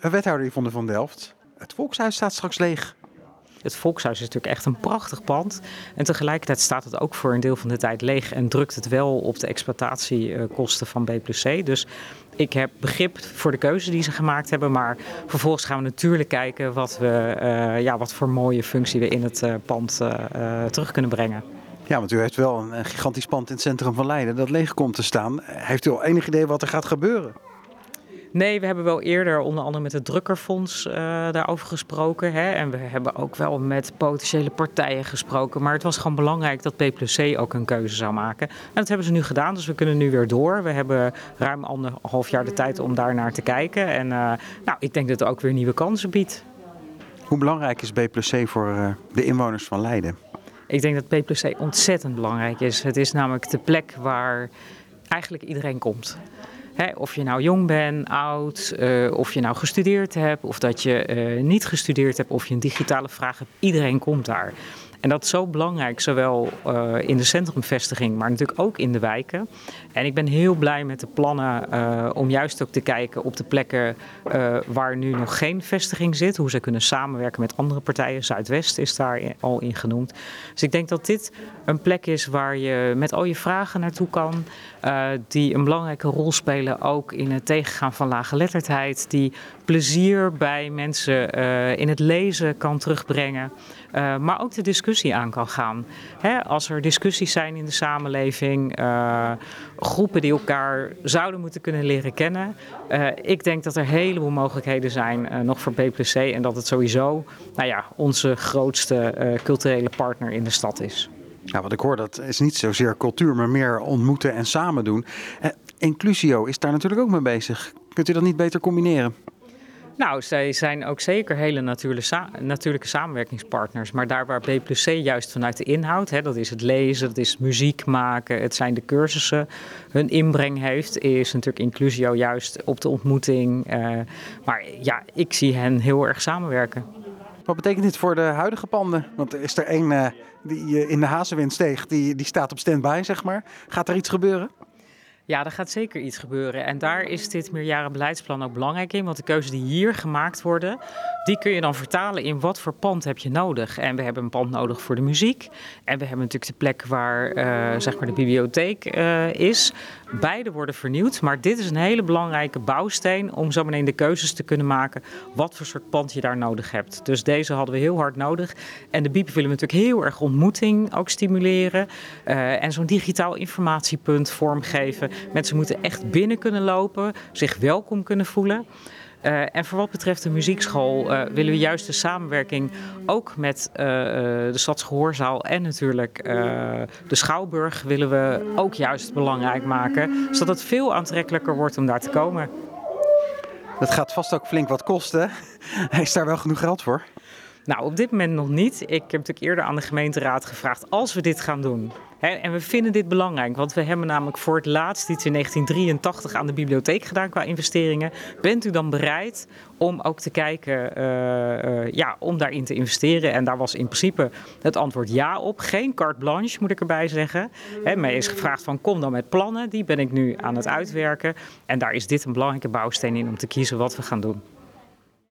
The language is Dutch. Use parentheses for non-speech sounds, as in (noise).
Wethouder Yvonne van Delft, het Volkshuis staat straks leeg. Het Volkshuis is natuurlijk echt een prachtig pand. En tegelijkertijd staat het ook voor een deel van de tijd leeg en drukt het wel op de exploitatiekosten van B C. Dus ik heb begrip voor de keuze die ze gemaakt hebben. Maar vervolgens gaan we natuurlijk kijken wat, we, uh, ja, wat voor mooie functie we in het uh, pand uh, terug kunnen brengen. Ja, want u heeft wel een gigantisch pand in het centrum van Leiden dat leeg komt te staan. Heeft u al enig idee wat er gaat gebeuren? Nee, we hebben wel eerder onder andere met het Drukkerfonds uh, daarover gesproken. Hè? En we hebben ook wel met potentiële partijen gesproken. Maar het was gewoon belangrijk dat P plus C ook een keuze zou maken. En dat hebben ze nu gedaan, dus we kunnen nu weer door. We hebben ruim anderhalf jaar de tijd om daar naar te kijken. En uh, nou, ik denk dat het ook weer nieuwe kansen biedt. Hoe belangrijk is B plus C voor uh, de inwoners van Leiden? Ik denk dat P plus C ontzettend belangrijk is. Het is namelijk de plek waar eigenlijk iedereen komt. Of je nou jong bent, oud, uh, of je nou gestudeerd hebt, of dat je uh, niet gestudeerd hebt, of je een digitale vraag hebt. Iedereen komt daar. En dat is zo belangrijk, zowel uh, in de centrumvestiging, maar natuurlijk ook in de wijken. En ik ben heel blij met de plannen om juist ook te kijken op de plekken waar nu nog geen vestiging zit. Hoe ze kunnen samenwerken met andere partijen. Zuidwest is daar al in genoemd. Dus ik denk dat dit een plek is waar je met al je vragen naartoe kan. die een belangrijke rol spelen ook in het tegengaan van lage letterdheid. Die plezier bij mensen in het lezen kan terugbrengen. Uh, maar ook de discussie aan kan gaan. Hè, als er discussies zijn in de samenleving, uh, groepen die elkaar zouden moeten kunnen leren kennen. Ik denk dat er heleboel mogelijkheden zijn nog voor BPC en dat het sowieso nou ja, onze grootste culturele partner in de stad is. Ja, wat ik hoor, dat is niet zozeer cultuur, maar meer ontmoeten en samen doen. Inclusio is daar natuurlijk ook mee bezig. Kunt u dat niet beter combineren? Nou, zij zijn ook zeker hele natuurlijke, sa natuurlijke samenwerkingspartners. Maar daar waar B plus C juist vanuit de inhoud, hè, dat is het lezen, dat is muziek maken, het zijn de cursussen, hun inbreng heeft, is natuurlijk Inclusio juist op de ontmoeting. Uh, maar ja, ik zie hen heel erg samenwerken. Wat betekent dit voor de huidige panden? Want is er één uh, die in de Hazenwind steeg, die, die staat op standby, zeg maar. Gaat er iets gebeuren? Ja, er gaat zeker iets gebeuren. En daar is dit meerjarenbeleidsplan ook belangrijk in. Want de keuzes die hier gemaakt worden, die kun je dan vertalen in wat voor pand heb je nodig. En we hebben een pand nodig voor de muziek. En we hebben natuurlijk de plek waar uh, zeg maar de bibliotheek uh, is. Beide worden vernieuwd. Maar dit is een hele belangrijke bouwsteen om zo meteen de keuzes te kunnen maken wat voor soort pand je daar nodig hebt. Dus deze hadden we heel hard nodig. En de BIEB willen natuurlijk heel erg ontmoeting ook stimuleren. Uh, en zo'n digitaal informatiepunt vormgeven. Mensen moeten echt binnen kunnen lopen, zich welkom kunnen voelen. Uh, en voor wat betreft de muziekschool uh, willen we juist de samenwerking ook met uh, de Stadsgehoorzaal en natuurlijk de Schouwburg willen we ook juist belangrijk maken, zodat het veel aantrekkelijker wordt om daar te komen. Dat gaat vast ook flink wat kosten. (laughs) Is daar wel genoeg geld voor? Nou, op dit moment nog niet. Ik heb natuurlijk eerder aan de gemeenteraad gevraagd, als we dit gaan doen, en we vinden dit belangrijk, want we hebben namelijk voor het laatst iets in 1983 aan de bibliotheek gedaan qua investeringen. Bent u dan bereid om ook te kijken, uh, uh, ja, om daarin te investeren? En daar was in principe het antwoord ja op. Geen carte blanche, moet ik erbij zeggen. Hè, mij is gevraagd van kom dan met plannen, die ben ik nu aan het uitwerken. En daar is dit een belangrijke bouwsteen in om te kiezen wat we gaan doen.